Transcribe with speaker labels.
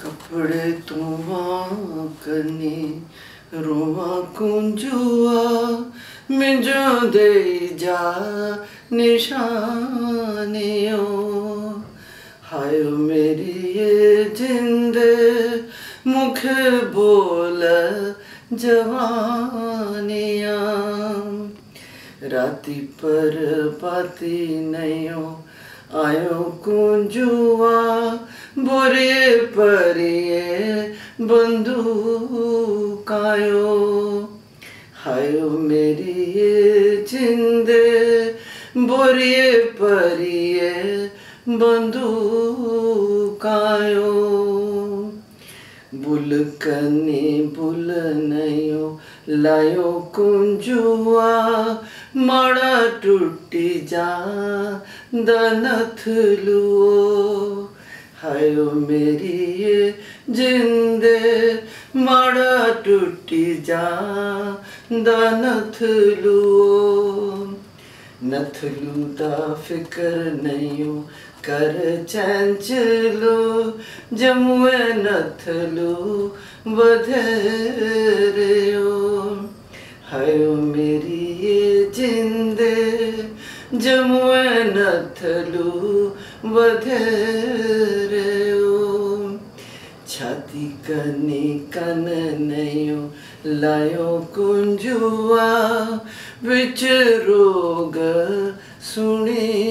Speaker 1: कपड़े धोवा कने रोवा कुंजुआ मुझो दे जा निशानियो। हाय मेरी ये जिंद मुख बोल जवानिया। राति पर पाती नहीं आयो कुंजुआ बोरे परिए बंधु कायो हायो मेरी ये जिंदे बोरिए परिए बंधु कायो बुलकने बुलनयो लायो कुंजुआ मड़ा टूटी जा दनथ लुओ। ہایو مے ج ماڑ ٹُٹی زتھلوٗ نتھلو تِکرو کَر ژو جم نتھلوٗ بدرو ہایو مے زِنٛدو نتھلوٗ بد छाती कने कननयो लयो कुंजुआ विच रोग सुणे